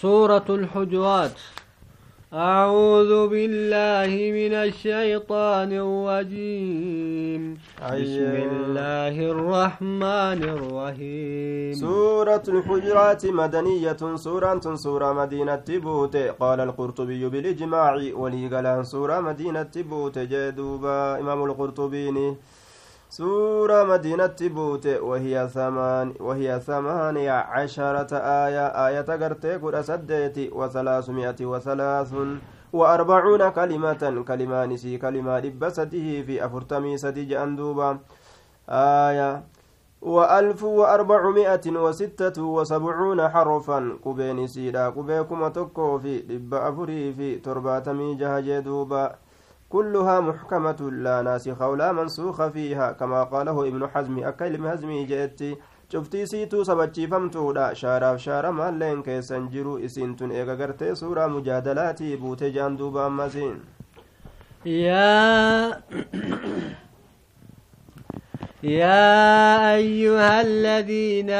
سورة الحجرات أعوذ بالله من الشيطان الرجيم. بسم الله الرحمن الرحيم. سورة الحجرات مدنية سورة سورة مدينة بوت قال القرطبي بالإجماع ولي سورة مدينة بوت جدوبا إمام القرطبيني سورة مدينة بوت وهي ثمان وهي ثمانية عشرة آية آية قرتي قد سديت وثلاثمائة وثلاث وأربعون كلمة كلمان سي كلمة لبسته في أفرتمي سدي أندوبا آية وألف وأربعمائة وستة وسبعون حرفا كبين سيدا كبيكم تكو في لب أفري في ترباتمي جهجي دوبا كلها محكمة لا ناسخ ولا منسوخ فيها كما قاله ابن حزم أكلم حزمي جئت siituu sabachiifamtuudha shaaraaf shaara maalleen keessan jiru isiin tun eega gartee suuraa mujaadalaatii buute jaan duuba ammasiin yaa يا أيها الذين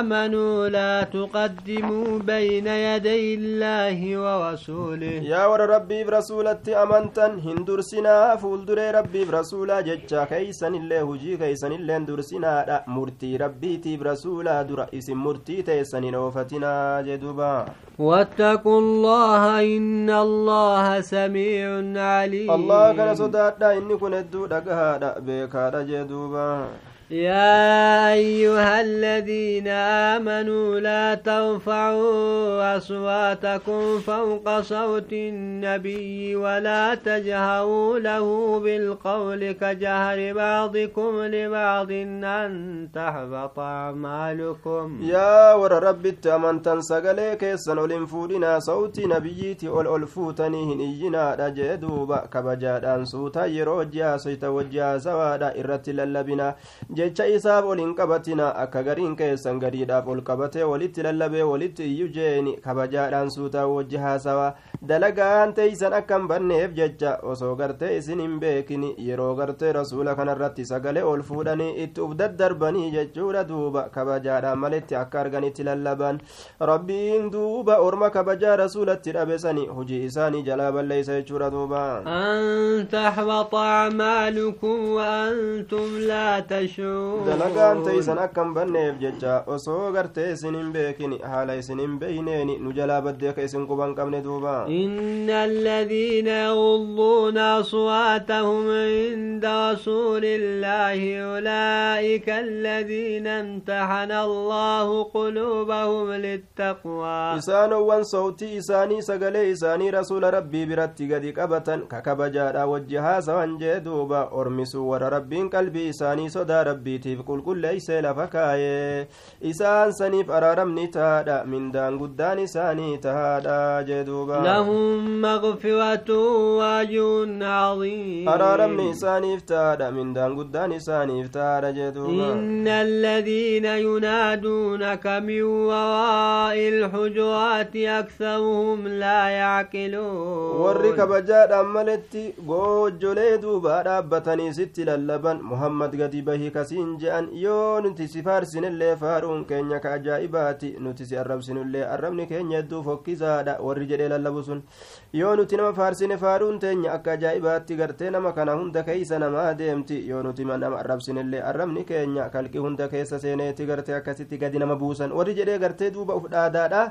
آمنوا لا تقدموا بين يدي الله ورسوله. يا ور ربي برسولة أمنتا هندرسنا فولدر ربي برسولا ججا كيسن الله هجي كيسن الله هندرسنا مرتي ربي تي برسولا در إسم مرتي تيسن نوفتنا جدوبا. واتقوا الله إن الله سميع عليم. الله كان صدادا إني كنت دقها بيكا جدوبا. يا أيها الذين آمنوا لا ترفعوا أصواتكم فوق صوت النبي ولا تجهروا له بالقول كجهر بعضكم لبعض أن تحبط أعمالكم. يا ور رب التأمن تنسقلي كيسن الانفودنا صوت نبيتي والألفوتني هنينا رجدوبا كبجادان سوتا يروجيا سيتوجيا سوادا إرتي للبنا. Jecha isaaf ol hin qabatina akka gariin keessan gariidhaaf ol qabatee walitti lallabee walitti iyyu jeeni kabajaadhaan suutaa wajji haasawa dalagaan teeysan akka hin banneef jecha osoo gartee isin hin beekin yeroo gartee rasuula kanarratti sagalee ol fuudhanii itti uf daddarbanii jechuudha duuba kabajaadhaan malitti akka arganitti lallaban rabbiin duuba orma kabajaa rasuulatti dhabesani hujii isaanii jalaa balleeysa jechuudha duuba an taxbata acmaalukum waantum laa tashcuun dalagaan teeysan akka hin banneef jecha osoo gartee isin hin beekin haala isin hin beeyneeni nu jalaa baddee ka isin quban qabne duuba إن الذين يغضون أصواتهم عند رسول الله أولئك الذين امتحن الله قلوبهم للتقوى. إسان وان صوتي إساني سقلي إساني رسول ربي برت قد كبتا ككبجا لا وجها سوان جدوبا أرمسوا ور ربي قلبي إساني صدى ربي تيف قل قل ليس لفكاي. إسان سنيف أرارم نتادا من دان قدان إساني تهادا جدوبا. لهم مغفرة وأجر عظيم. أرى رمي ساني افتاد من دان قدان ساني افتاد إن الذين ينادونك من وراء الحجرات أكثرهم لا يعقلون. ورك بجاد أملت قوج جليد وبعد أبتني ست للبن. محمد قد به كسين جان يون تسي فارسين اللي فارون كينيك أجائباتي نتسي الرب سنو اللي الرب نكين يدو فكزاد ورجل اللبس sun. Yoo nuti nama faarsine faaruun teenya akka ajaa'ibaatti gartee nama kana hunda keeysa namaa deemti. Yoo nuti nama arrabsinillee arrabni keenya kalqi hunda keessa seeneeti gartee akkasitti gadi nama buusan. Warri jedhee gartee duuba uf dhaadaadha.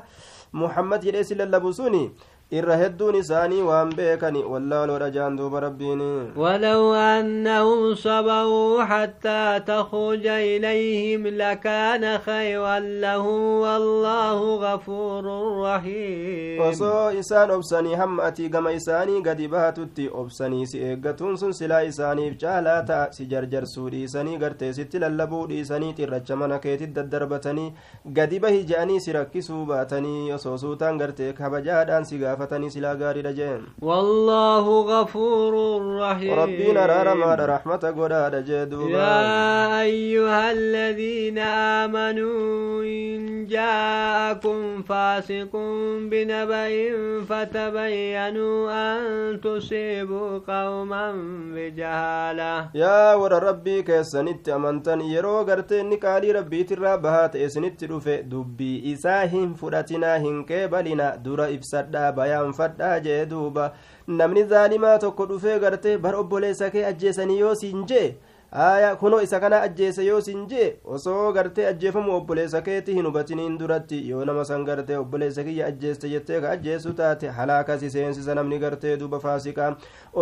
Muhammad jedhee si lallabu suni irra hedduun isaanii waan beekani wallaaloodha jaan duuba rabbiin ولو أنهم صبروا حتى تخرج إليهم لكان خيرا لهم والله غفور رحيم osoo isaan obsanii hamma atii gama isaanii gadi baatutti obsanii si eeggatuun sun silaa isaaniif caalaa ta'a si jarjarsuu dhiisanii gartee sitti lallabuu dhiisanii xirracha mana keetit daddarbatanii gadi bahi je'anii si rakkisuu baatanii osoo suutaan gartee kabajaadhaan si gaafa gaafatanii silaa gaariidha jeen wallaahu gafuurun rahiim rabbiin araaramaadha raxmata godhaadha jee duuba yaa ayyuha aladiina aamanuu in jaa'akum faasiqun binaba'in fatabayyanuu an tusiibuu qawman bijahaala yaa warra rabbii keessanitti amantan yeroo gartee inni qaalii rabbiitirraa bahaa ta'e isinitti dhufe dubbii isaa hin fudhatinaa hin qeebalina dura ibsadhaa bayaanfadhaa jee duuba namni zaalimaa tokko dhufee gartee bar obboleessa kee ajjeesanii yoo siin jee aya kunoo isa kana ajjeese yoo sin jee osoo gartee ajjeefamu obboleessa keeti hin hubatiniin duratti yoo nama san gartee obboleessa kiyya ajjeeste jettee ka ajjeessu taate halaakasi seensisa namni gartee duuba faasiqaa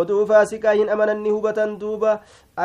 oduu faasiqaa hin amananni hubatan duuba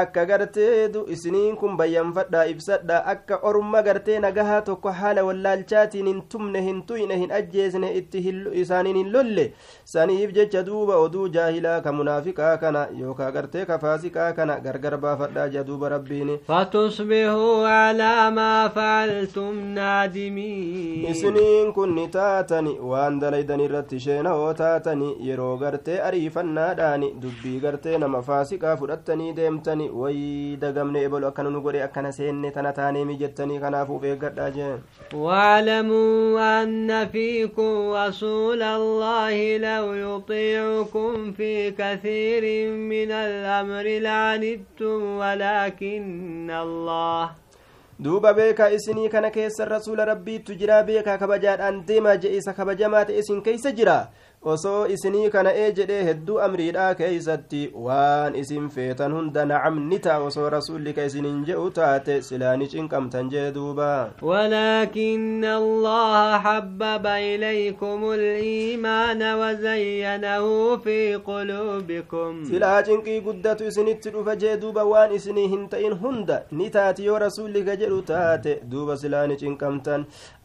akka gartee isiniin kun bayyanfadhaa ibsadha akka orma gartee nagahaa tokko haala wallaalchaatiin hin tumne hin tuyne hin ajjeesne itti isaaniin hin lolle saniif jecha duuba oduu jaahilaa ka munaafiqaa kana yookaa gartee ka faasiqaa kana gargar baafadhaa جدوب ربين فتصبحوا على ما فعلتم نادمين isiniin kun ni taatani waan dalaydan irratti sheena'oo taatani yeroo gartee ariifannaadhaani dubbii gartee nama faasiqaa fudhattanii deemtani wayii dagamne ebalu akkana nu godhe akkana seenne tana taaneemi jettanii kanaafuuf eeggadhaa jeen واعلموا أن فيكم رسول الله لو يطيعكم في كثير من الأمر لعنتم ولكن الله duuba beekaa isinii kana keessa rasuula rabbiittu jira beekaa kabajaadhaan deemaa je isa kabajamaa ta'e isin keeysa jira osoo isinii kana ee jedhee hedduu amriidhaa keeysatti waan isin feetan hunda nacam ni ta'a osoo rasuulli ka isinin je'u taate silaani cinqamtan jee duuba ولكن الله حبب إليكم الإيمان وزينه في قلوبكم silaa cinqii guddatu isinitti dhufa jee duuba waan isinii hin ta'in hunda ni taati yoo rasuulli ka jedhu taate duuba silaa ni cinqamtan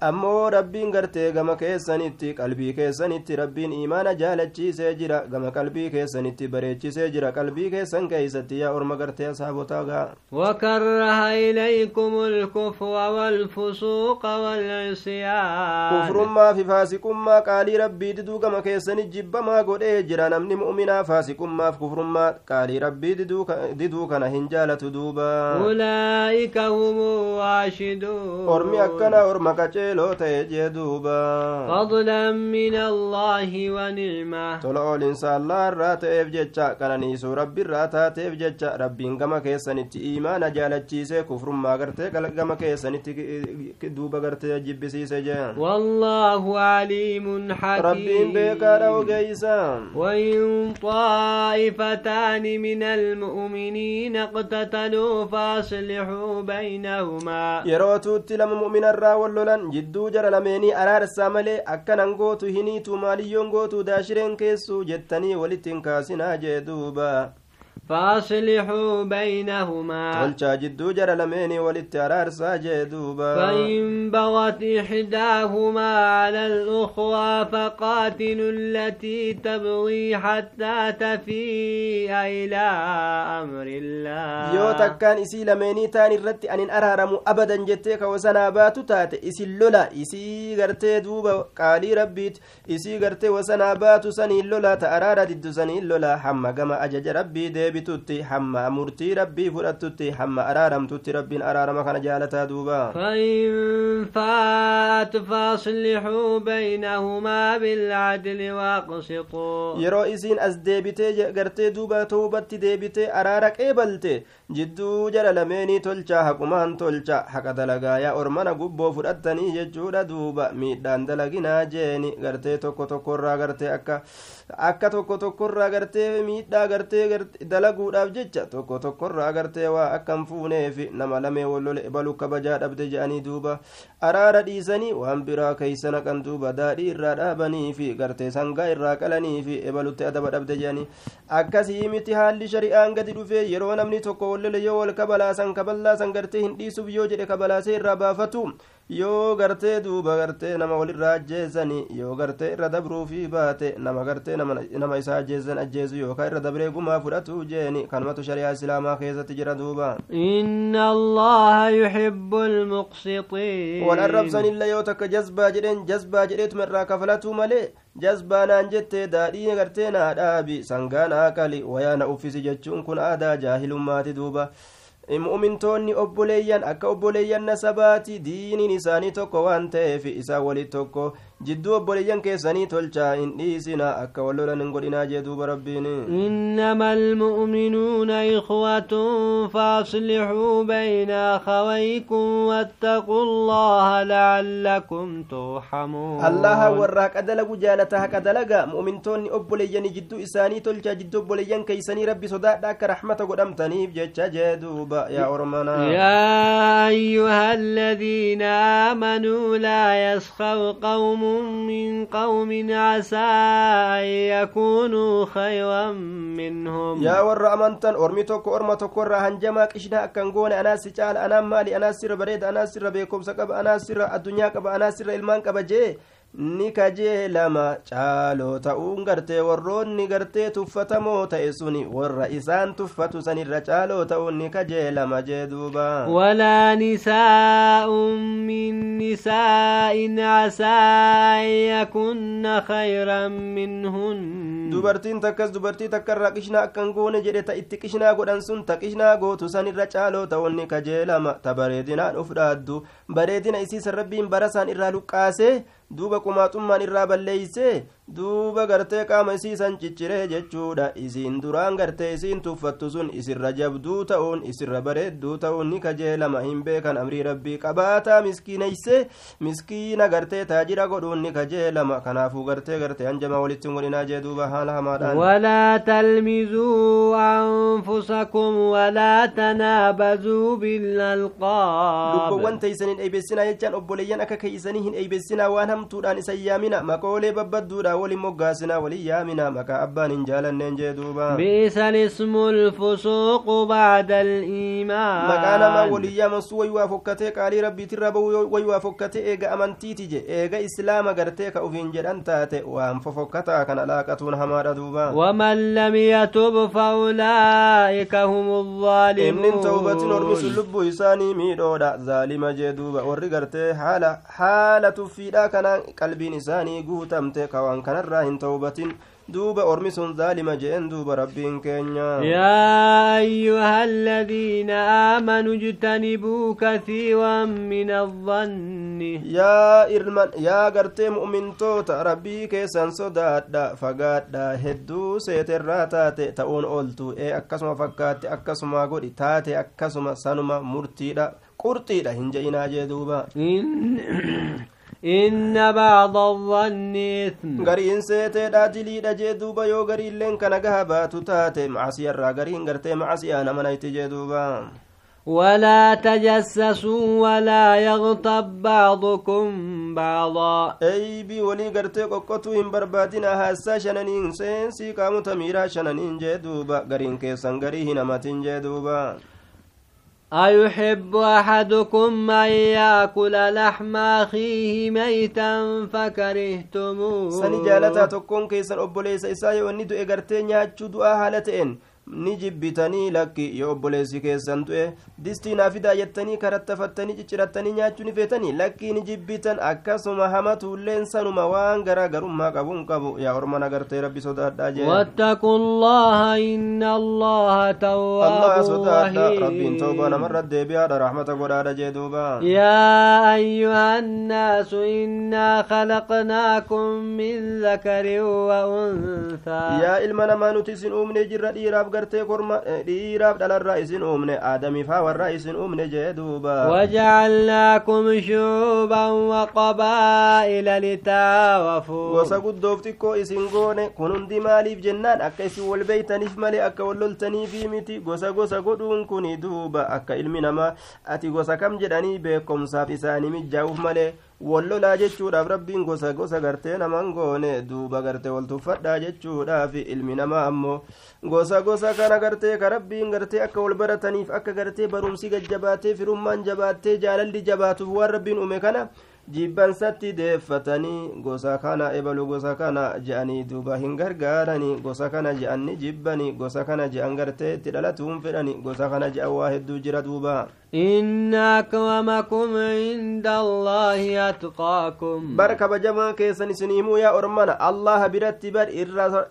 ammoo rabbiin gartee gama keessanitti qalbii keessanitti rabbiin imaana jaalachiisee jira gama qalbii keessanitti bareechisee jira qalbii keessan keeysatti yaa orma gartee asaabotaa gaa وكره إليكم الكفر والفسوق والعصيان kufrummaa fi faasiqummaa qaalii rabbii diduu gama keessani jibbamaa godhee jira namni mu'minaa faasiqummaaf kufrummaa qaalii rabbii diduu kana hin jaalatu duuba أولئك هم الراشدون ormi akkana orma qaceeloo ta'e jee duuba فضلا من الله ونعمة oolinsa allaa irraa ta'eef jecha qananiisuu rabbi irraa taateef jecha rabbiin gama keessanitti imaana jaalachiisee kufrummaa gartee gama keessanitti duuba gartee jibbisiise jee والله عليم حكيم beekaadha ogeeysa وإن طائفتان من المؤمنين اقتتلوا فأصلحوا بينهما yeroo tuutti lama mu'minarraa wal lolan jidduu jara lameenii araarsaa malee akkanan gootu hiniitu maaliyyoon gootu daashireen keessu jettanii walitti hin kaasinaa jee duuba فأصلحوا بينهما. تلچا جدو جر لميني والاترار دوبا. فإن بغت إحداهما على الأخرى فقاتلوا التي تبغي حتى تفيء إلى أمر الله. يو كان إسي لميني تاني رتي أن أرارمو أبدا جتك وسنا باتو تات إسي اللولا إسي غرتي دوبا. قالي ربيت إسي غرتي وسنا باتو سني اللولا تأرار ددو سني اللولا حمى جما أجج ربي ديبي. Deebitutti hamma murtii rabbii fudhattutti hamma araaramtutti rabbiin araarama kana jaalataa duuba فإن فات فأصلحوا بينهما بالعدل وأقسطوا yeroo isiin as deebitee gartee duuba toobatti deebitee araara qeebalte jidduu jala lameenii tolchaa haqumaan tolcha haqa dalagaayaa ormana gubboo fudhattanii jechuudha duuba miidhaan dalaginaa jeeni gartee tokko tokkorraa gartee akka akka tokko tokkorraa gartee miidhaa gartee gart- dalaguudhaaf jecha tokko tokkorraa gartee waa akkan fuuneefi nama lamee wallole ebalu kabajaa dhabde je'anii duuba araara dhiisanii waan biraa keeysa naqan duuba daadhii irraa dhaabanii fi gartee sangaa irraa qalanii fi ebalutti adaba dhabde jedhanii akkasii miti haalli shari'aan gadi dhufee yeroo namni tokko wallole yoo wal kabalaasan kaballaasan gartee hin dhiisuuf yoo jedhe kabalaasee irraa baafatu yoo gartee duuba gartee nama walirraa ajjeesani yoo gartee irra dabruufii baate nama gartee nama isa ajjeesan ajjeesu yookaan irra dabree gumaa fudhatu jeeni kanumatu shari'aa islaamaa keessatti jira duuba inna allaha yuhibbu almuqsitiin wal arrabsanillee yoo takka jazbaa jedheen jazbaa jedheetuma irraa kafalatuu malee jazbaanaan jettee daadhii gartee naa dhaabi sangaan aaqali wayaa na uffisi jechuun kun aadaa jaahilummaati duuba mu'mintoonni obboleeyyan akka obboleeyyan nasabaati diiniin isaanii tokko waan ta'eef isaan walit tokko jidduu obboleeyyan keessanii tolchaa hin dhiisina akka wallolan hin godhinaa jee duuba rabbiin innama almu'minuuna ikhwatun faaslixuu bayna akhawaykum wattaquu allaha la'allakum turhamuun allaha warra haqa dalagu jaalata haqa dalaga mu'mintoonni obboleeyyanii jidduu isaanii tolchaa jidduu obboleeyyan keeysanii rabbi sodaadha akka raxmata godhamtaniif jecha jee duuba يا أرمنا يا أيها الذين آمنوا لا يسخر قوم من قوم عسى أن يكونوا خيرا منهم. يا ور أمنتن أرمي توكو توكو هنجما كشنا أكنغون أنا سجال أنا مالي أنا سر بريد أنا سر بيكم سكب أنا سر الدنيا كب أنا سر كب جي. Ni kajeelama caaloo ta'uun gartee warroonni gartee tuffatamoo ta'e suni warra isaan tuffatu sanirra caaloo ta'uun ni kajeelama jee duuba walaa nisaa'un min nisaa'in casaa an yakunna khayran minhun dubartiin takkas dubartii takkarraa qishnaa akkan goone jedhe ta itti qishnaa godhan sun ta qishnaa gootu sanirra caaloo ta'uun ni kajeelama ta bareedinaan uf dhaaddu bareedina isiisan rabbiin barasaan irraa luqqaase duuba qumaaxummaan irraa balleeyse duuba gartee qaama isiisan cicciree jechuudha isiin duraan gartee isiin tuffattu sun isirra jabduu ta'uun isirra bareedduu ta'uun ni kajeelama hin beekan amrii rabbii qabaataa miskiineyse miskiina gartee taajira godhuun ni kajeelama kanaafuu gartee gartee hanjama walitti hin godhinaa jee duuba haala hamaadhaan walaa talmizuu anfusakum walaa tanaabazuu bilalqaab lubbowwan teeysan hin eeybessinaa jechaan obboleeyyan akka keeysanii hin eeybessinaa waan hamtuudhaan isa yaamina makoolee babbadduudha waliin moggaasinaa waliin yaamina maqaa abbaan hin jaalanneen jee duuba maqaa namaa waliin yaamansu waywaa fokkatee qaalii rabbiitirra bahu waywaa fokkatee eega amantiiti je eega islaama gartee ka ufiin jedhan taate waan fofokkataa kana laaqatuun hamaadha duuba waman lam yatub faulaa'ika hum الظالمون ormisun lubbuu isaanii miidhoodha zaalima jee duuba warri gartee haala haala tuffiidha kanaan qalbiin isaanii guutamte kawaan kanarraa hin tawbatin ormi sun zaalima jeen duuba rabbiin keenya يا أيها الذين آمنوا اجتنبوا كثيرا من الظن yaa ilman yaa gartee mu'mintoota rabbii keessan sodaadha fagaadha hedduu seeterraa taate ta'uun ooltu ee akkasuma fakkaatti akkasuma godhi taate akkasuma sanuma murtiidha qurxiidha hin je'inaa jee duuba إن, إن بعض الظن إثم gariin seeteedha diliidha jee duuba yoo gariilleen kana gaha baatu taate macasiyarraa gariin gartee macasiyaa namanayti jee duuba ولا تجسسوا ولا يغتب بعضكم بعضا eybii walii gartee qoqqotuu hin barbaadina haassaa shananiin seensii qaamota miiraa shananiin jee duuba gariin keessan garii hin hamatin jee duuba أيحب أحدكم أن يأكل لحم أخيه ميتا فكرهتموه tokkoon keessan obboleessa isaa yoo inni du'e gartee nyaachuu du'aa haala ta'een ni jibbitanii lakki yoo obboleessi keessan du'e distii naa fidaa jettanii karattafattanii ciccirattanii nyaachuu ni feetanii lakkii ni jibbitan akkasuma hamatuulleen sanuma waan garaa garummaa qabuun qabu yaa orman agartee rabbi sodaadhaa jee واتقوا الله إن الله allah تواب sodaadha rabbiin رحيم toobaa namarra deebi'aadha rahmata godhaadha jee duuba يا أيها الناس إنا خلقناكم من ذكر وأنثى yaa ilma namaa nuti isin uumne jirra dhiiraaf gartee korma eh, dhiiraaf dhalarraa isin uumne aadamiif hawarraa isin uumne jee duuba وجعلناكم شعوبا وقبائل لتعارفوا gosa guddoof xiqqoo isin goone kun hundi maaliif jennaan akka isin wal beeytaniif malee akka wal loltaniifi miti gosa gosa godhuun kuni duuba akka ilmi namaa ati gosa kam jedhanii beekomsaaf isaanii mijjaa'uuf malee wallolaa jechuudhaaf rabbiin gosa gosa gartee naman goone duuba gartee wal tuffadhaa jechuudhaaf ilmi namaa ammoo gosa gosa kana gartee ka rabbiin gartee akka wal barataniif akka gartee barumsi gajjabaatee firummaan jabaattee jaalalli jabaatuuf waan rabbiin uume kana jibbansatti deeffatanii gosa kana ebalu gosa kana je'anii duuba hin gargaaranii gosa kana je'anni jibbanii gosa kana je'an gartee itti dhalatuun fedhani gosa kana je'an waa hedduu jira duuba إن أكرمكم عند الله أتقاكم. بركة بجما كيسن سنيمو يا أرمانا الله برت بر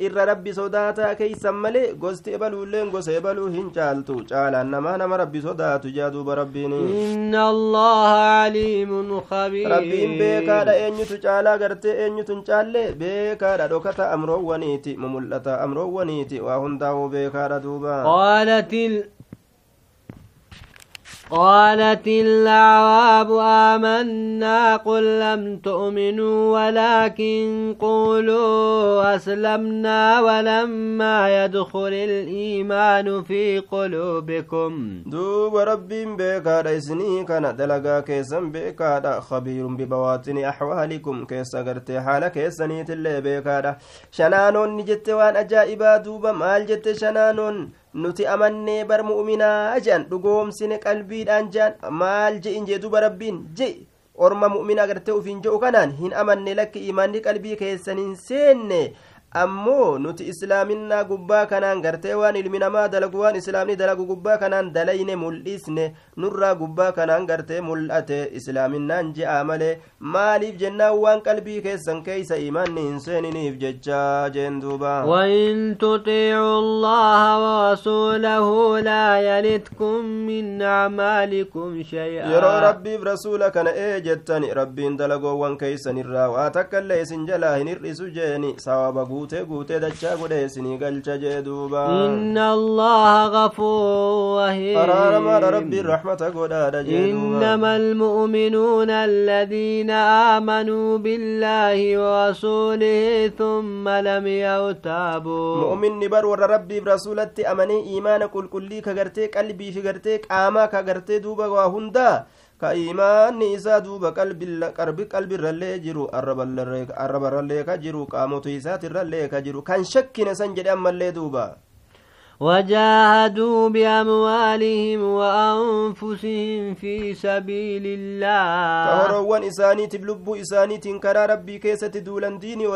إر ربي صداتا كيسن ملي. غست إبلو لين غس إبلو هن چالتو چالا نما نما ربي صداتو جادو بربيني. إن الله عليم خبير. ربين بيكا دا إنيتو چالا غرتي إنيتو چالي بيكا دا دوكتا أمرو ونيتي. مملتا أمرو ونيتي. وهنداو بيكا دا دوبا. قالت قالت الأعراب آمنا قل لم تؤمنوا ولكن قولوا أسلمنا ولما يدخل الإيمان في قلوبكم. دوب رب بكاد إسني كان دلقا كيسا بكاد خبير ببواطن أحوالكم كيسا قرتي حال كيسا اللي بكاد شنانون نجت وان أجائبا دوبا مال جت شنانون. Nuti amannee bar mu'minaa jean dhugoomsine qalbiidhaan jean maal je'in jee duba rabbiin je orma mu'minaa gartee ufiin je'u kanaan hin amanne lakki imaanni qalbii keessan hin seenne ammoo nuti islaaminaa gubbaa kanaan gartee waan ilmi namaa dalagu waan islaamni dalagu gubbaa kanaan dalayne mul'isne nurraa gubbaa kanaan gartee mul'ate islaaminaan je'a malee maaliif jennaan waan qalbii keessan keeysa imaanni hin seeniniif jecha jeen duuba وإن تطيعوا الله ورسوله لا يلتكم من أعمالكم شيئا rabbiif rasuula kana ee jettani rabbiin dalagoowwan keeysanirraa waa takka illee isin jalaa hin hir'isu jeeni sawaba guutee guutee dachaa godhe isinii galcha jee duuba inna allaha gafuur rahiim araaramaadha rabbiin raxmata godhaadha jee إنما المؤمنون الذين آمنوا بالله ورسوله ثم لم يرتابوا mu'minni bar warra rabbiif rasulatti amanee iimaana qulqullii ka gartee qalbii fi gartee qaamaa ka gartee duuba waa hundaa ka imaanni isaa duuba qarbi qalbirrallee jiru arrabarrallee ka jiru qaamotu isaatirrallee ka jiru kan shakkine san jedhe ammallee duuba وجاهدوا بأموالهم وأنفسهم في سبيل الله. كهروان إسانيت بلب إسانيت كرا ربي كيسة دولا ديني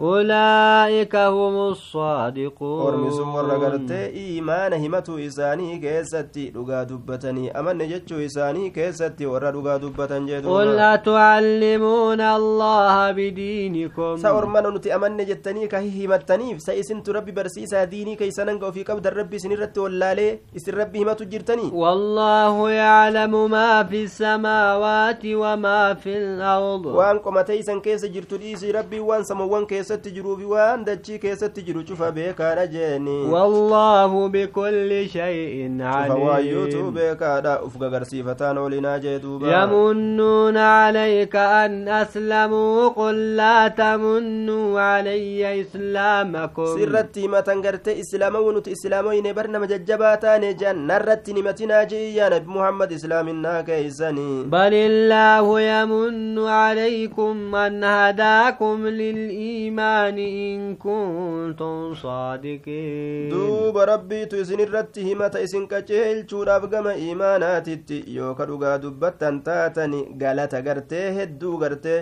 أولئك هم الصادقون ورقرت إيمان همتو إساني كيستي لغا دبتني أمن إساني كيستي ورا لغا دبتن قل أتعلمون الله بدينكم سأرمان نتي أمن جتني كهي همتنيف سيسنت ربي برسيسا دين diinii keeysanan ga ofii qabdan rabbi isin irratti wallaalee isin rabbi himatu jirtanii wallaahu yaclamu maa fi samaawaati wamaa fi lard waan qomateysan keessa jirtu dhiisii rabbii waan samawwan keessatti jiruufi waan dachii keessatti jiru cufa beekaadha jeeni wallaahu bikulli shay'in cufa waayyuutu beekaadha uf gagarsiifataan oolinaa jee duuba يمنون عليك أن أسلموا قل لا تمنوا علي إسلامكم sirratti himatan gartee islaamawu nuti islaamoyne bar nama jajjabaa taane jean narratti nimatinaa jee yaa nabi muhammad islaaminaa keeysanii بل الله يمن عليكم أن هداكم للإيمان إن كنتم صادقين duuba rabbiitu isin irratti himata isin qaceelchuudhaaf gama iimaanaatitti yooka dhugaa dubbattan taatani galata gartee hedduu gartee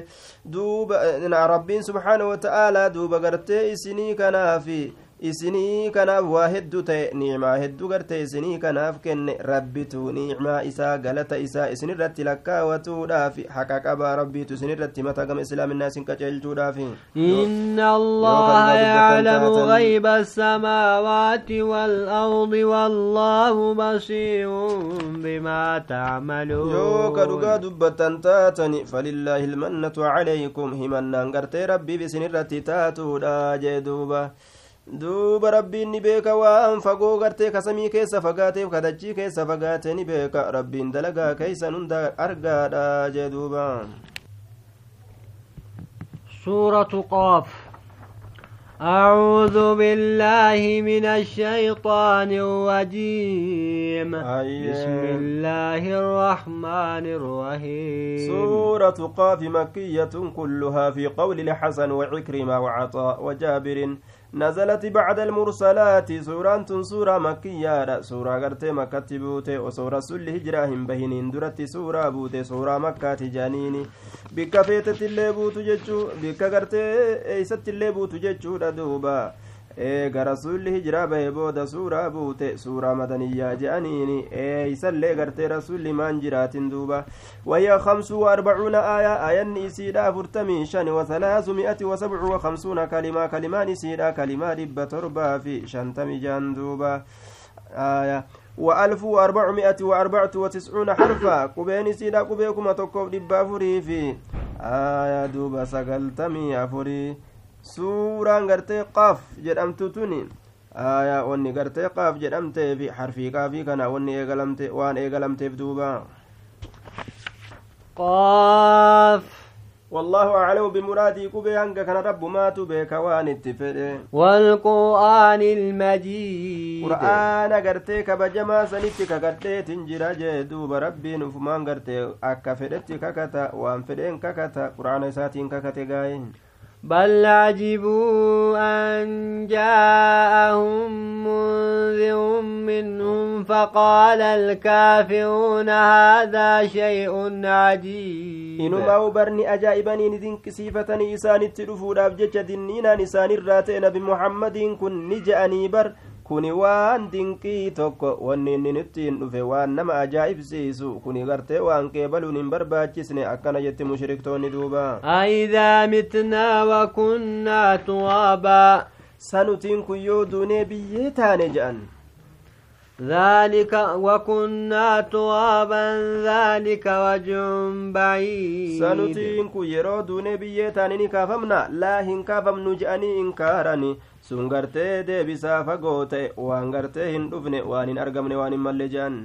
duuba rabbiin subxaana wata'aalaa duuba gartee isinii kanaafi isinii kanaaf waa hedduu ta'e niicmaa hedduu gartee isinii kanaaf kenne rabbitu niicmaa isaa galata isaa isinirratti lakkaawatuudhaaf haqa qabaa rabbiitu isinirratti mata gama islaaminaa isin qaceelchuudhaaf إن الله يعلم غيب السماوات والأرض والله بصير بما تعملون يوكا دغا دبتن تاتني فلله المنة عليكم همنان غرتي ربي بسنرتي تاتو دا جدوبا duuba rabbiin ni beeka waan fagoo gartee kasamii keessa fagaateef kadachii keessa fagaate ni beeka rabbiin dalagaa keeysan hunda argaadha jee duuba سورة قاف أعوذ بالله من الشيطان الرجيم أيه. بسم الله الرحمن الرحيم سورة قاف مكية كلها في قول الحسن وعكرمة وعطاء وجابر نزلت بعد المرسلات. سورة سورة مكية. سورة غرتي مكة بوتي. وسورة سل هجرة هم بهنين. درت سورة بوتي. سورة مكة جانيني بك فيتت اللي بوتو جتشو بك غرتي ايست اللي بوتو جتشو دوبا eega rasulli hijiraa bahe booda suuraa buute suuraa madaniyyaa je'aniini. Eeysallee gartee rasulli maan jiraatin duuba. وهي خمس وأربعون آية آية نسيدا فرتمي شن وثلاثمائة وسبع وخمسون كلمة كلمة نسيدا كلمة ربة تربة في شنتم جندوبا آية وألف وأربعمائة وأربعة وتسعون حرفا قبين سيدا قبيكما تقوب دبا فري في آية دوبا سقلتمي أفري suuraan gartee qaaf jedhamtu tuni aayaa wanni gartee qaaf jedhamtee fi harfii qaafii kana wanni eegalamte waan eegalamteef duuba qaaf والله أعلم بمرادي كوبي هنگا كان رب ما تبيك وان اتفده والقرآن المجيد قرآن غرتي كبجما سنتك غرتي تنجر جدوب ربي نفمان غرتي أكا فدتي ككتا وان فدين ككتا قرآن ساتين ككتا غاين بل عجبوا أن جاءهم منذر منهم فقال الكافرون هذا شيء عجيب. إنما برني أجائبني ندين كسيفتني إسان التلفود أبجج دنينا نسان الراتين بمحمد كن نجأني بر kuni waan dinqii tokko wanni inni ittiin dhufe waan nama ajaa'ibsiisu kuni gartee waan qeebaluun hin barbaachisne akkana jetti mushriktoonni duuba aidaa mitnaa wakunnaa tuwaabaa sanutiin kun yoo duunee biyyee taane je'an ذلك وكنا ترابا ذلك وجه بعيد سنتين كو يرو دون بيتان إن كافمنا لا هن كافم نجأني إنكارني sun gartee deebisaa fagoo ta'e waan gartee hin dhufne waan hin argamne waan hin malle jean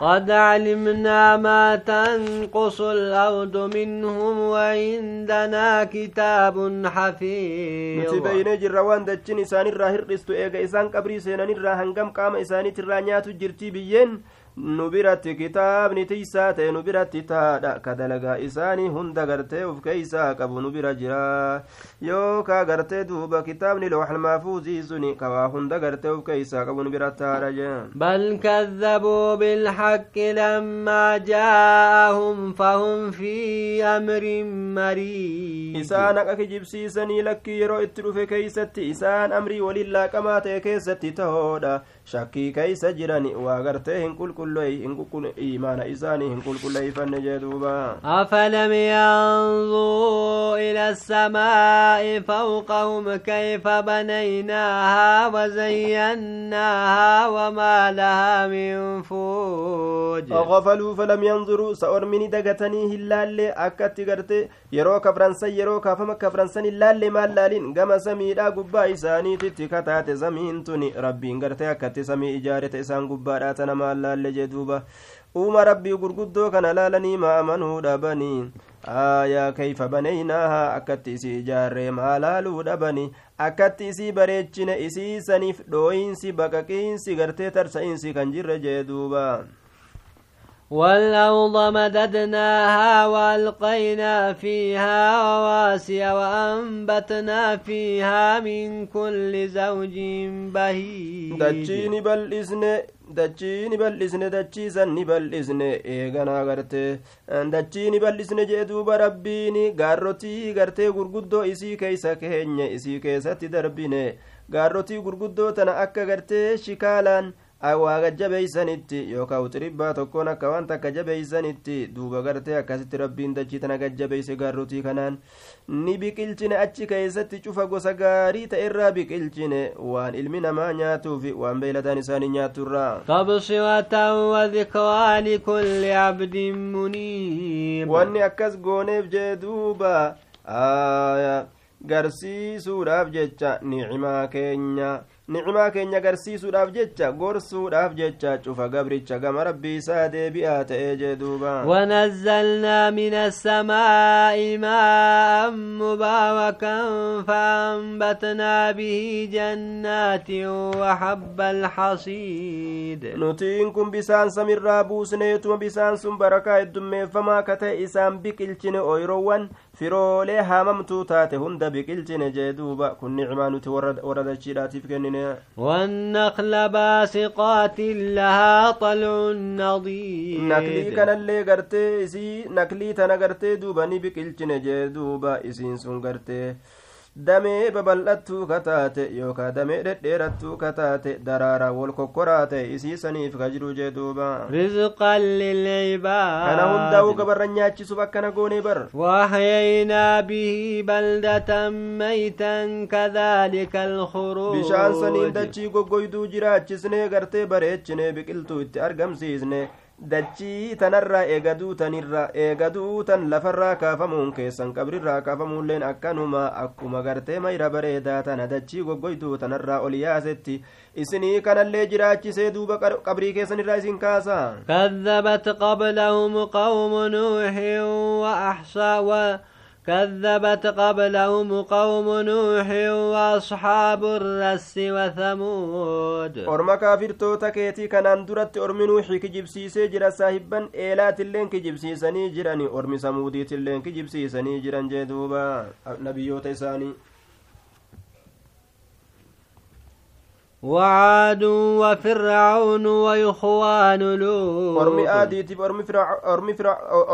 قد علمنا ما تنقص الأرض منهم وعندنا كتاب حفيظ نتي بين جرى وان دچن اسان الراهر قستو اسان قبري سينان الراهن قام اسان ترانيات جرتي بيين nu biratti kitaabni tiysaa ta'e nu biratti taadha ka dalagaa isaanii hunda gartee uf keeysaa qabu nu bira jira yookaa gartee duuba kitaabni looxal maafuuzii suni ka waa hunda gartee uf keeysaa qabu nu bira taadha jeen بل كذبوا بالحق لما جاءهم فهم في أمر مريض isaan haqa kijibsiisanii lakkii yeroo itti dhufe keeysatti isaan amrii waliin laaqamaa ta'e keessatti tahoodha shakkii keeysa jiran waa gartee hin qulqulleey imaana isaanii hin qulqulleeyfanne jee duuba. أفلم ينظروا إلى السماء فوقهم كيف بنيناها وزيناها وما لها من فوج. غفلوا فلم ينظروا سأرمني دقتني هلالي أكت قرتي يرو كفرنسا يرو كافما كفرنسا هلالي مالالين قم سميدا قبا إساني تتكتات زمين تني ربي قرتي أكت سمي إجارة إسان قبا راتنا jee duuba uuma rabbii gurguddoo kana laalanii ma'amanuu dhabanii aayaa keeyfa banaynaahaa akkatti isii ijaarree maa laaluu dhabanii akkatti isii bareechine isii saniif dhooyinsi baqaqiinsi gartee tarsa'iinsi kan jirre jee duubaa والأرض مددناها وألقينا فيها رواسي وأنبتنا فيها من كل زوج بهيج dachiini bal'isne dachiini bal'isne dachiisan ni bal'isne eeganaa garte dachiini bal'isne jee duuba rabbiini gaarrotii gartee gurguddoo isii keeysa keenye isii keessatti darbine gaarrotii gurguddoo tana akka gartee shikaalaan awwaaga jabeeysanitti yookaan uxiribbaa tokkoon akka waan takka jabeeysanitti duuba gartee akkasitti rabbiin dachii tana gajjabeeyse gaarrotii kanaan ni biqilchine. Achi keessatti cufa gosa gaarii ta'erraa biqilchine. Waan ilmi namaa nyaatuuf waan beeyladaan isaanii nyaaturraa tabsiratan wadikraa likulli abdin muniib. Wanni akkas gooneef jee duuba garsiisuudhaaf jecha nicimaa keenya. Nicmaa keenya garsiisuudhaaf jecha gorsuudhaaf jecha cufa gabricha gama rabbii isaa deebi'aa ta'ee jee duuba ونزلنا من السماء ماء مباركا فأنبتنا به جنات وحب الحصيد nutiin kun bisaan samirraa buusneetuma bisaan sun barakaa heddummeeffamaa ka ta'e isaan biqilchine oyroowwan firoolee haamamtuu taate hunda biqilchine jee duuba kun nicmaa nuti warra dachiidhaatiif kennine والنخل باسقات لها طلع نضيد naklii kanallee gartee isii naklii tana gartee duuba ni biqilchine jee duuba isiin sun gartee damee babal'attuu kataate yookaa damee dhedheerattuu kataate daraaraa wal kokkoraate isiisaniif ka jiru jee duuba. Rizqan lilcibaad kana hundaa'uu gabarran nyaachisuuf akkana goonee bar. Waahyaynaa bihi baldatan maytan kadhaalika alkhuruuj bishaan saniin dachii goggoyduu jiraachisne gartee bareechine biqiltuu itti argamsiisne dachii tanarraa eegaduu tanirra eegaduu tan lafarraa kaafamuun keessan qabrirraa kaafamuulleen akkanuma akkuma gartee mayra bareedaa tana dachii goggoyduu tanarraa ol yaasetti isinii kanallee jiraachisee duuba qabrii keessanirraa isin kaasa كذبت قبلهم قوم نوح وأحصى و كذبت قبلهم قوم نوح وأصحاب الرس وثمود. أرمى كافر توتا كيتي كان اندرت أرمى نوح كجب سيسي جرى صاحبا إيلات اللين كجب سيساني جراني أرمى سمودي اللين كجب سيساني جران جدوبا نبيوت ساني وعاد وفرعون وإخوان لوط ormi aadiitiif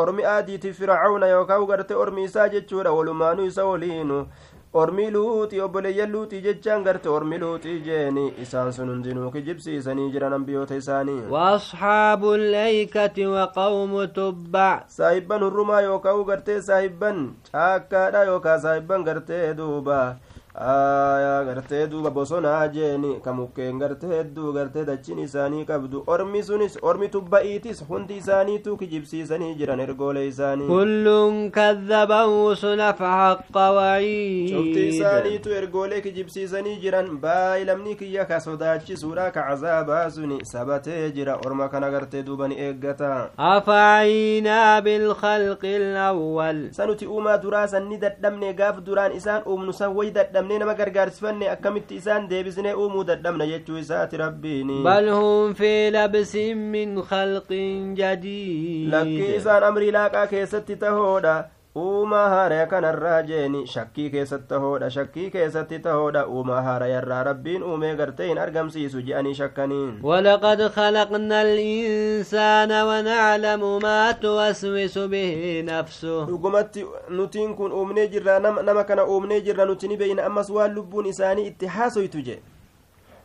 ormi aadiitiif fircauna yookaa garte ormi isaa jechuudha walumaanuu isa waliinu ormi luuxii obboleeyyan luuxii jechaan garte ormi luuxii jeeni isaan sun hundinuu kijibsiisanii jiran ambiyoota isaanii وأصحاب الأيكة وقوم تبع saahibban hurrumaa yookaa gartee saahibban caakkaadha yookaa saahibban gartee duuba aayaa gartee duuba bosonaa jeeni ka mukkeen gartee hedduu gartee dachiin isaanii qabdu ormi sunis ormi tubba'iitis hundi isaaniitu kijibsiisanii jiran ergoolee isaanii كل كذب الرسل فحق cufti وعيد isaaniitu ergoolee kijibsiisanii jiran baa'ilamni kiyya ka sodaachisuudha ka cazaabaa suni sabatee jira orma kana gartee duuba ni eeggata أفعينا بالخلق الأول sanuti uumaa duraa san ni dadhabne gaaf duraan isaan uumnu san way dadhabnee nama gargaarsifanne akkamitti isaan deebisnee uumuu dadhabna jechuu isaati rabbiini بل هم في لبس من خلق جديد lakkii isaan amrii laaqaa keessatti tahoodha uumaa haaraya kanarraa jeeni shakkii keessatti tahoodha shakkii keessatti tahoodha uumaa haarayarraa rabbiin uumee gartee hin argamsiisu je'anii shakkaniin ولقد خلقنا الإنسان ونعلم ما توسوس به نفسه dhugumatti nutiin kun uumnee jirra nama kana uumnee jirra nuti ni beeyna ammas waan lubbuun isaanii itti haasoytu je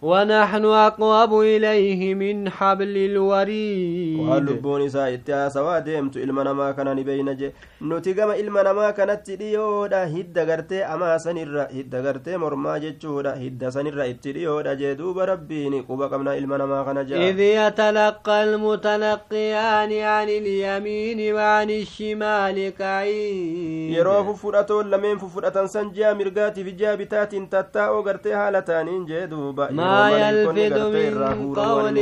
ونحن أقرب إليه من حبل الوريد. وقال لبون إساء إتها سوا ديمت إلما نما كان نبين جي. نتقم إلما نما كان تريو دا هيد غرتي أما سنر هيد غرتي مرما جي تشودا. هيد سنر إتريو جي. دوب ربيني قبا قمنا إلما نما كان جا. إذ يتلقى المتلقيان عن اليمين وعن الشمال قعيد. يروف فرأتو لمن ففرأتا سنجا مرقاتي في جابتات تتاو غرتي حالتان جي دوبا يلفظ من قول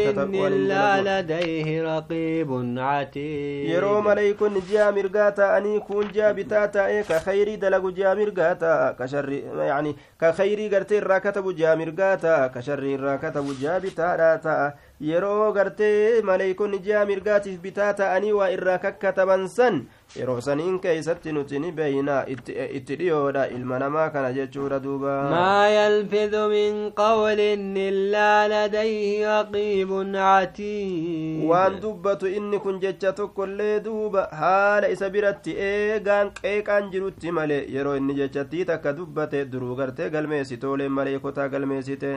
إلا لديه رقيب عتيد. يرو مليك جامر مرقاتا أني كون جا بتاتا إيه كخيري دلق جا مرقاتا. كشر يعني كخيري قرتي الراكتب جا مرقاتا. كشر الراكتب جا بتاتا. يرو قرتي مليك جا مرقاتي بتاتا أني وإراكك تبنسن yeroo saniin keeysatti nuti ni beeynaa itti dhiyoodha ilma namaa kana jechuudha duuba. Maa yalfidu min qawlin illaa ladayhi raqiibun atiid waan dubbatu inni kun jecha tokkollee duuba haala isa biratti eegaan qeeqaan jirutti malee yeroo inni jechattii takka dubbate duruu gartee galmeessitooleen malee kotaa galmeessite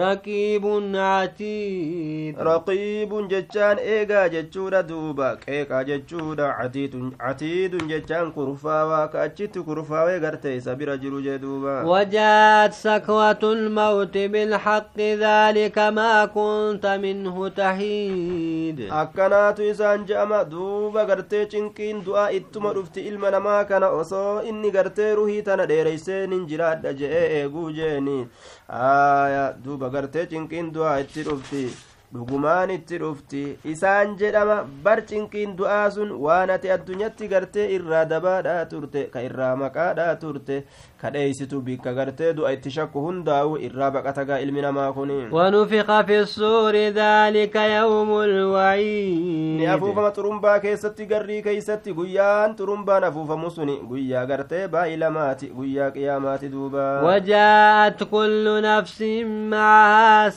raqiibun atiid raqiibun jechaan eegaa jechuudha duuba qeeqaa jechuudha atiidun xatiidun jechaan kurfaawaa ka achitti kurfaawee gartee isa bira jiru jee duuba wajaat sakwatu lmawti bilxaqi dhaalika maa kunta minhu tahiid akkanaatu isaan je'ama duuba gartee cinqiin du'aa ittuma dhufti ilma namaa kana osoo inni gartee ruhii tana dheereyseenin jiraadha je'ee eeguu jeeni aya duuba gartee cinqiin du'aa itti dhufti. dhugumaan itti dhufti. Isaan jedhama bar cinqiin du'aa sun waan ati addunyatti gartee irraa dabaadhaa turte ka irraa maqaadhaa turte ka dheeysitu bikka gartee du'a itti shakku hundaa'u irraa baqata gaa ilmi namaa kun wanufiqa fi suuri dhaalika yawmulwa'iidni afuufama xurumbaa keessatti garrii keeysatti guyyaan xurumbaan afuufamu sun guyyaa gartee baa'ii lamaati guyyaa qiyaamaati duuba. Wajaa'at kullu nafsin maahaa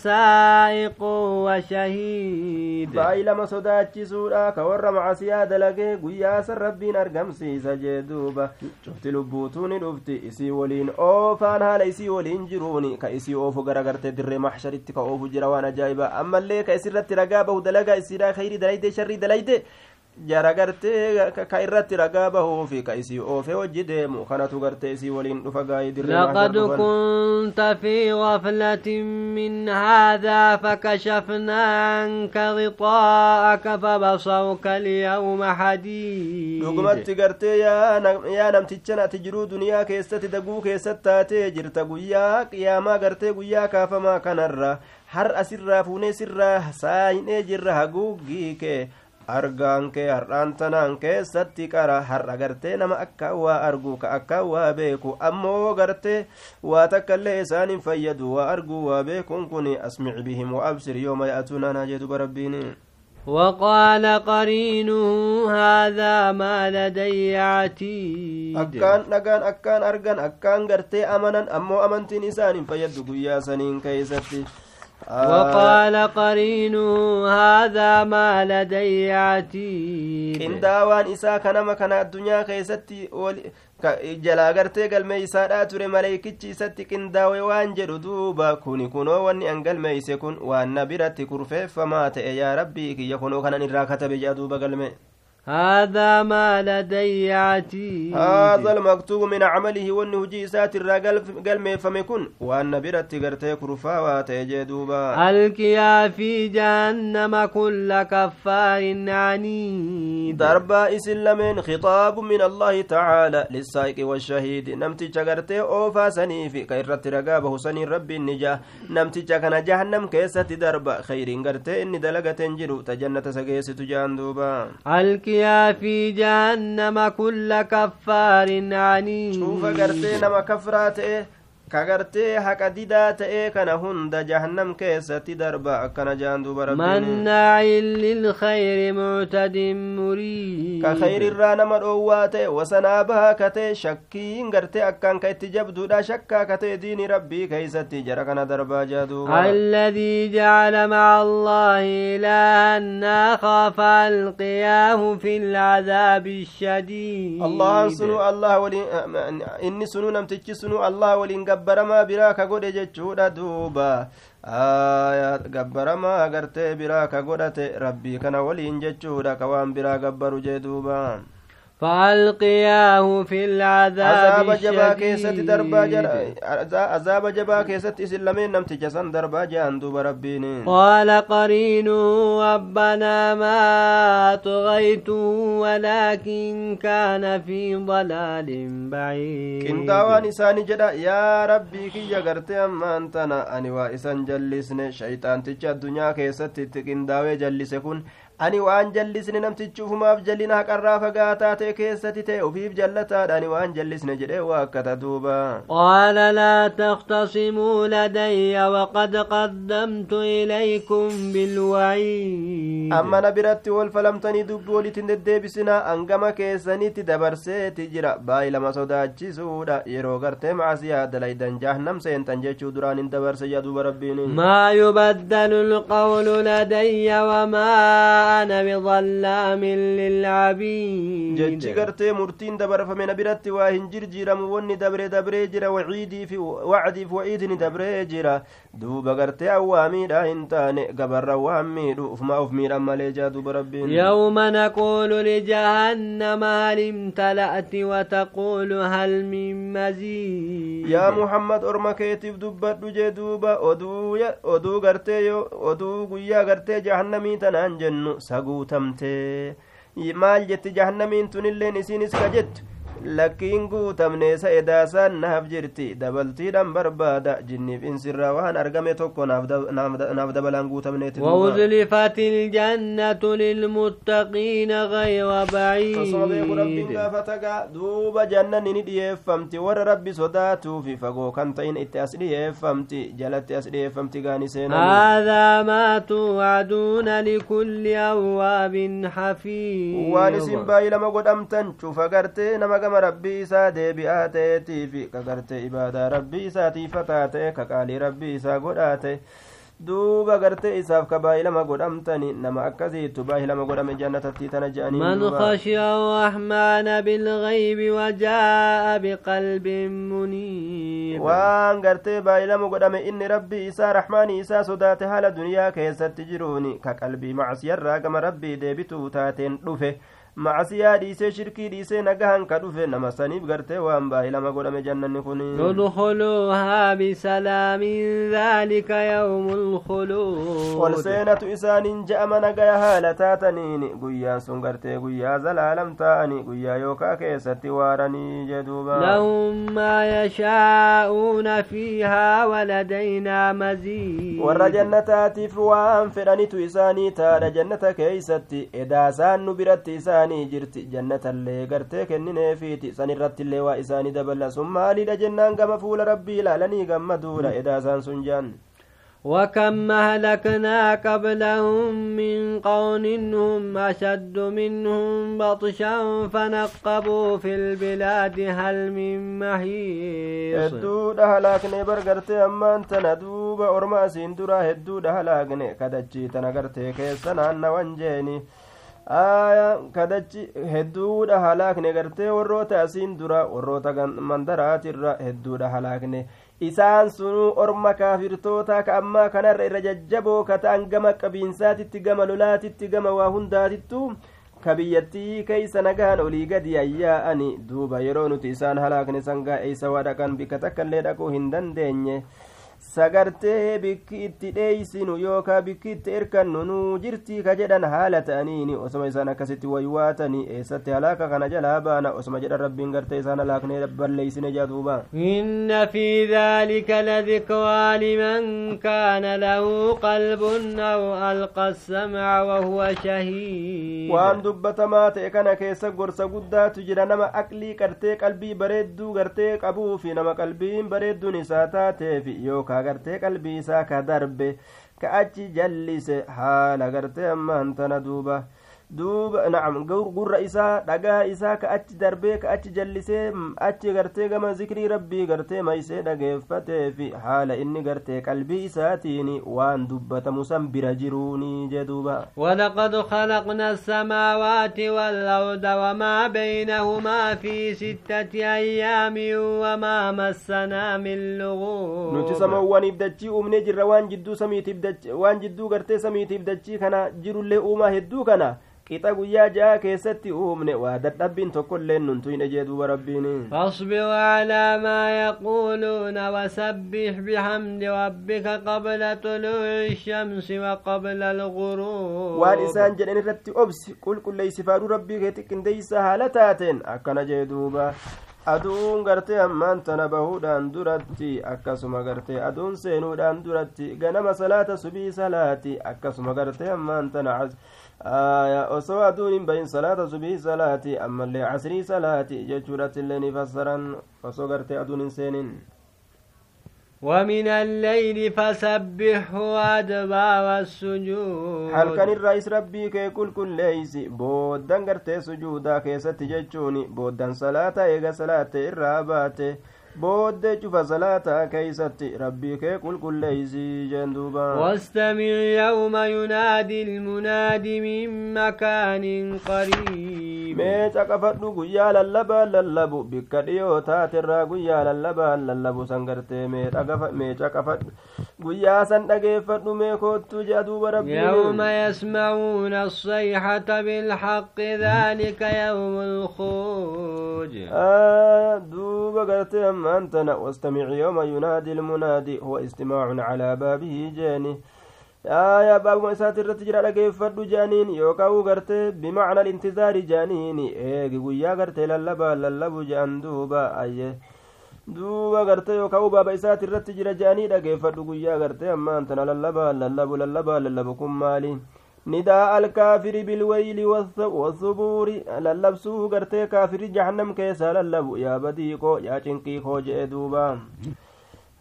sodaachisuudha ka warra macasiyaa dalagee guyyaa san rabbiin argamsiisa jee duuba cufti lubbuutuu ni dhufti isii waliin oofaan haala isii waliin jiruuni ka isii oofu garagartee dirree maxsharitti ka oofu jira waan ajaa'ibaa ammallee ka isirratti ragaa bahu dalagaa isiidhaa khayrii dalayde sharrii dalayde jara gartee ka irratti ragaa bahuufi ka isii oofe hojji deemu kanatu gartee isii waliin dhufa gaayii لقد كنت في غفلة من هذا فكشفنا عنك غطاءك فبصرك اليوم حديد dhugumatti gartee yaa namtichan ati jiruu duniyaa keessatti daguu keessatti taatee jirta guyyaa qiyaamaa gartee guyyaa kaafamaa kanarra har asirraa fuunee sirraa saayinee jirra haguuggii kee argaan kee har'aan tanaan keessatti qara har'a gartee nama akka waa argu ka akka waa beeku ammoo gartee waa takkaillee isaan hin fayyadu waa arguu waa beekuun kun asmic bihim wa absir yooma ya'tuunana jedhuba rabbiin وقال قرينه هذا ما لدي عتيد akkaan argan akkaan gartee amanan ammoo amantiin isaan hin fayyaddu guyyaa saniin keeysatti وقال قرينه هذا ما لدي عتيد qindaawaan isaa kanama kana addunyaa keessatti jalaa gartee galmeeysaadhaa ture maleeykichi isatti qindaawe waan jedhu duuba kuni kunoo wanni an galmeeyse kun waan na biratti kurfeeffamaa ta'e yaa rabbii kiyya kunoo kanan irraa katabe jea duuba galme هذا ما لدي عتيد. هذا المكتوب من عمله وانه جيسات الرجل قلمي فمكن وأن برت قرتي كرفا واتيجي دوبا. ألقيا في جهنم كل كفار عنيد. ضربا إسلامين خطاب من الله تعالى للسائق والشهيد. نمتي قرتي أوفا سنيفي كيرت رقابه سني ربي النجاه نمتي كان جهنم كيسة دربا خير قرتي إني دلقة جرو تجنة سقيس تجان دوبا. ألقيا في جهنم كل كفار عنيد. شوف قرتي نما كفرات إيه kagartee haqa didaa ta'ee kana hunda jahannam keessatti darba akkana jaan duba مناع للخير معتد مريب ka khayrirraa nama dhoowwaa ta'e wasanaa bahaa ka ta'e shakkiin gartee akkaan ka itti jabduudha shakkaa ka ta'e diini rabbii keeysatti jara kana darbaa jaa duuba الذي جعل مع الله إلها آخر فألقياه في العذاب الشديد allahan sunu allah waliin inni sunu namtichi sunu allah waliin gabbaramaa biraa ka godhe jechuudha duuba gabbaramaa gartee biraa ka godhate rabbii kana waliin jechuudha ka waan biraa gabbaru jee duuba فألقياه في العذاب الشديد. عذاب جبا كيست إسلامين نمت جسن دربا جاندو بربين قال قرينه ربنا ما تغيته ولكن كان في ضلال بعيد. كنت وانساني جدا يا ربي كي يغرت أما أنتنا أني وإسان جلسني. شيطان تجد دنيا كيست تكن داوي جلسكن. Ani waan jallisne namtichi ufumaaf jallina haqarraa fagaataa ta'e keessatti ta'e ufiif jallataadha ani waan jallisne jedhee waa akkata duuba قال لا تختصموا لدي وقد قدمت إليكم بالوعيد amma na biratti wal falamtanii dubbi walitin deddeebisinaa angama keessanitti dabarseeti jira baay'ee lama sodaachisuudha yeroo gartee macasiyaa dalaydan jahannam seentan jechuu duraan hin dabarse yaa duuba rabbiin ما يبدل القول لدي وما أنا بظلام للعبيد. جج غرتي مرتين دبر فمن برت واهن جرجرا موني دبر دبر جرا وعيدي في وعدي في وعيدني دبر جرا دوب غرتي أوامي دا انت غبر وامي دوف ما أوف ميرا مالجا دوب ربين. يوم نقول لجهنم هل امتلأت وتقول هل من مزيد؟ يا محمد ارمكيتي دوب دوجي دوب ودو ودو غرتي ودو غرتي جهنمي تنان جنو saguutamtee maal jetti jahannamiin tunilleen isiinis ka jettu lakkiin guutamneesa edaasaan naaf jirti dabaltiidhan barbaada jinniif insirraa waan argame tokko naaf dabalaan guutamneeti وأزلفت الجنة للمتقين غير بعيد warra rabbi sodaatuuf fagoo kan ta'in itti as dhiyeeffamti jalatti as dhiyeeffamti gaani seenan هذا ما توعدون لكل أواب حفيظ waan isin baay'ee lama godhamtan cufa gartee nama gama rabbii isaa deebi'aa ta'eetiif ka gartee ibaadaa rabbii isaatiifataa ta'e ka qaalii rabbii isaa godhaa ta'e duuba gartee isaaf ka baay'ilama godhamtani nama akkasiittu baay'ilama godhame jannatatti tana je'anii من خشي الرحمن بالغيب وجاء بقلب منيب waan gartee baay'ilama godhame inni rabbii isaa rahmaanii isaa sodaate haala duniyaa keessatti jiruuni ka qalbii macsiyarraa gama rabbii deebituu taateen dhufe macasiyaa dhiisee shirkii dhiisee nagahan ka dhufe nama saniif gartee waan baay'ilama godhame jannanni kun ادخلوها بسلام ذلك يوم الخلود ol seenatu isaaniin je'ama nagaya haala taataniin guyyaan sun gartee guyyaa zalaalam ta'ani guyyaa yookaa keessatti waaranii jeduuba لهم ما يشاءون فيها ولدينا مزيد warra jannataatiif waan fedhanitu isaanii taadha jannata keeysatti edaasaan nu biratti isaanii jirti jannatallee gartee kennineefiiti san irrattillee waa isaanii dabala sun maaliidha jennaan gama fuula rabbii ilaalanii gammaduudha edaasaan sun jaan وكم أهلكنا قبلهم من قرن هم أشد منهم بطشا فنقبوا في البلاد هل من محيص gartee ammaan tana duuba orma asiin dura hedduudha halaakne kadachii tana gartee keessa naannawan jeeni aya kadachi hedduudha halaakne gartee warroota asiin dura warroota mandaraatirra hedduudha halaakne. Isaan sunuu orma kaafirtoota ka ammaa kanarra irra jajjaboo ka ta'an gama qabiinsaatitti gama lolaatitti gama waa hundaatittu ka biyyattii keeysa nagahan olii gadi ayyaa'ani duuba. Yeroo nuti isaan halaakne sangaa eeysa waa dhaqan bikka takka illee dhaquu hin dandeenye sagartee bikki itti dheeysinu yookaa bikki itti erkannu nuu jirtii ka jedhan haala ta'aniini osoma isaan akkasitti waywaatanii eessatti halaaka kana jalaa baana osoma jedhan rabbiin gartee isaan halaaknee balleeysine jaa duuba إن في ذلك لذكرى لمن كان له قلب أو ألقى السمع وهو شهيد waan dubbatamaa ta'e kana keessa gorsa guddaatu jira nama aqlii gartee qalbii bareedduu gartee qabuu fi nama qalbiin bareedduun isaa taateef yookaa gartee qalbii isaa ka darbe ka achi jallise haala gartee ammaan tana duuba duuba nacam gurra isaa dhagaa isaa ka achi darbee ka achi jallisee achi gartee gama zikrii rabbii gartee maysee dhageeffatee fi haala inni gartee qalbii isaatiin waan dubbatamu san bira jiruuni jee duuba ولقد خلقنا السماوات والأرض وما بينهما في ستة أيام وما مسنا من لغوب nuti samawwaniif dachii uumnee jirra waan jidduu samiitiif dachii waan jidduu gartee samiitiif dachii kana jirullee uumaa hedduu kana qixa guyyaa ja'a keessatti uumne waa dadhabbiin tokkolleen nuntuyne jee duuba rabbiin فاصبر على ما يقولون وسبح بحمد ربك قبل طلوع الشمس وقبل الغروب waan isaan jedhan irratti obsi qulqulleeysifaadhu rabbii kee xiqqindeeysa haala taateen akkana jee duuba aduun gartee ammaan tana bahuudhaan duratti akkasuma gartee aduun seenuudhaan duratti ganama salaata subii salaati akkasuma gartee ammaan tana osoo aduun hin bahin salaata subii salaati ammallee casrii salaati jechuudhatti illee ni fassaran osoo gartee aduun hin seenin ومن الليل فسبحه وأدبار السجود halkan irraayis rabbii kee qulqulleeysi booddan gartee sujuudaa keessatti jechuun booddan salaata eega salaatte irraa baate booddee cufa salaataa keeysatti rabbii kee qulqulleeysi jeen duuba واستمع يوم ينادي المناد من مكان قريب mee caqafadhu guyyaa lallabaan lallabu bikka dhiyoo taaterraa guyyaa lallabaan lallabu san gartee mee dhagafa mee caqafadhu guyyaa san dhageeffadhu mee koottu jea duuba يوم rabbiin يسمعون الصيحة بالحق ذلك يوم الخروج آه دوب قالت أما أنتنا واستمع يوم ينادي المنادي هو استماع على بابه جاني aya baabuma isaati irratti jira dhageeffadhu jaaniin yookaa uu gartee bimacna alintizaari jaaniin eegi guyyaa gartee lallabaa lallabu jaan duuba ayye. Duuba gartee yookaa uu baaba isaati irratti jira jaanii dhageeffadhu guyyaa gartee ammaan tana lallabaa lallabu lallabaa lallabu kun maali? Nidaa alkaafiri bilwayli wasubuuri lallabsuu gartee kaafiri jahannam keessaa lallabu yaa badiiqoo yaa cinqii koo jedhe duuba.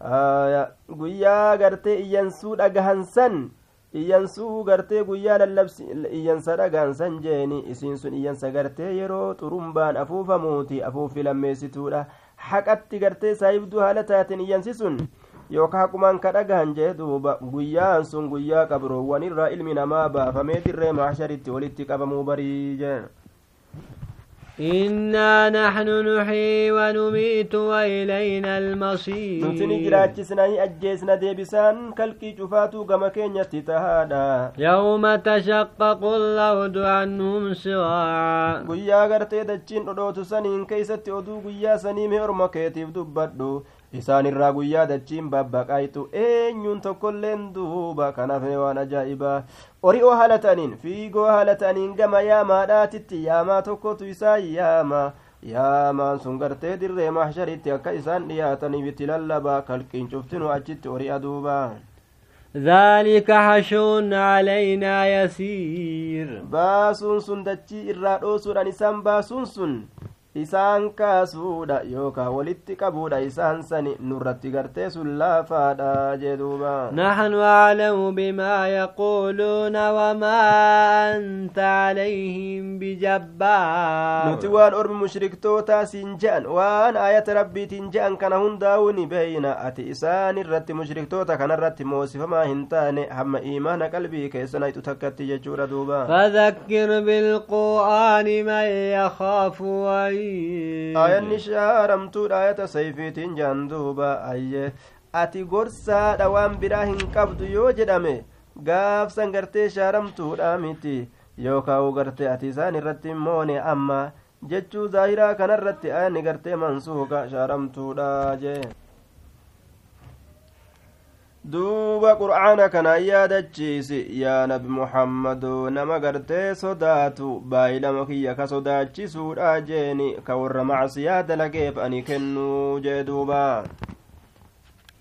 Guyyaa gartee iyyansuu dhagahansan iyyansuu gartee guyyaa lallabsi iyyansa dhagahansan jeeni. Isiin sun iyyansa gartee yeroo xurumbaan afuufamuuti afuuffi lammeessituudha. Haqatti gartee saayibduu haala taateen iyyansi sun yookaan haqumaan ka dhagahan jee duuba. Guyyaan sun guyyaa qabroowwan irraa ilmi namaa baafamee dirree maasharitti walitti qabamuu barii jee إنا نحن نحيي ونميت وإلينا المصير نتني جراجسنا أجيسنا ديبسان كالكي جفاتو كما تتهادا. يوم تشقق الأرض عنهم سراعا قيا غرتي دجين ودوتو سنين كيستي ودو قيا سنين هرما كيتيف دبادو isaan irraa guyyaa dachiin babbaqaytu eenyuun tokkolleen duuba kanaaf waan ajaa'ibaa ori'oo haala ta'aniin fiigoo haala ta'aniin gama yaamaadhaatitti yaamaa tokkotu isaan yaama yaamaan sun gartee dirree mahsharitti akka isaan dhiyaataniif itti lallabaa kalqiin cuftinu achitti ori'a duuba ذلك حشر علينا يسير باسون سن دچي إرى دوسون أنسان باسون سن isaan kaasuudha yookaan walitti qabuudha isaan sani nurratti gartee sun laafaadha jeduuba naxnu aclamu bimaa yaquuluuna wamaa anta calayhim bijabbaar nuti waan ormi mushriktootaa siin je'an waan aayata rabbiitiin je'an kana hundaa'uu ni beeyna ati isaan irratti mushriktoota kanarratti moosifamaa hin taane hamma iimaana qalbii keessanayxu takkatti jechuudha duuba fadakkir bilqur'aani man yakaafu wayi aayanni shaaramtuudha ayata sayfiitiin jaan duuba ayye. Ati gorsaadha waan biraa hin qabdu yoo jedhame gaafsan gartee shaaramtuudha miti yookaan gartee ati isaan irratti moone amma. Jechuu zaahiraa kanarratti ayanni gartee mansuuka shaaramtuudha jee duuba qur'aana kana yaadachiisi. Yaa nabi muhammadu nama gartee sodaatu baay'ilama kiyya ka sodaachisuudha jeeni. Ka warra macsiyaa dalageef ani kennuu jee duuba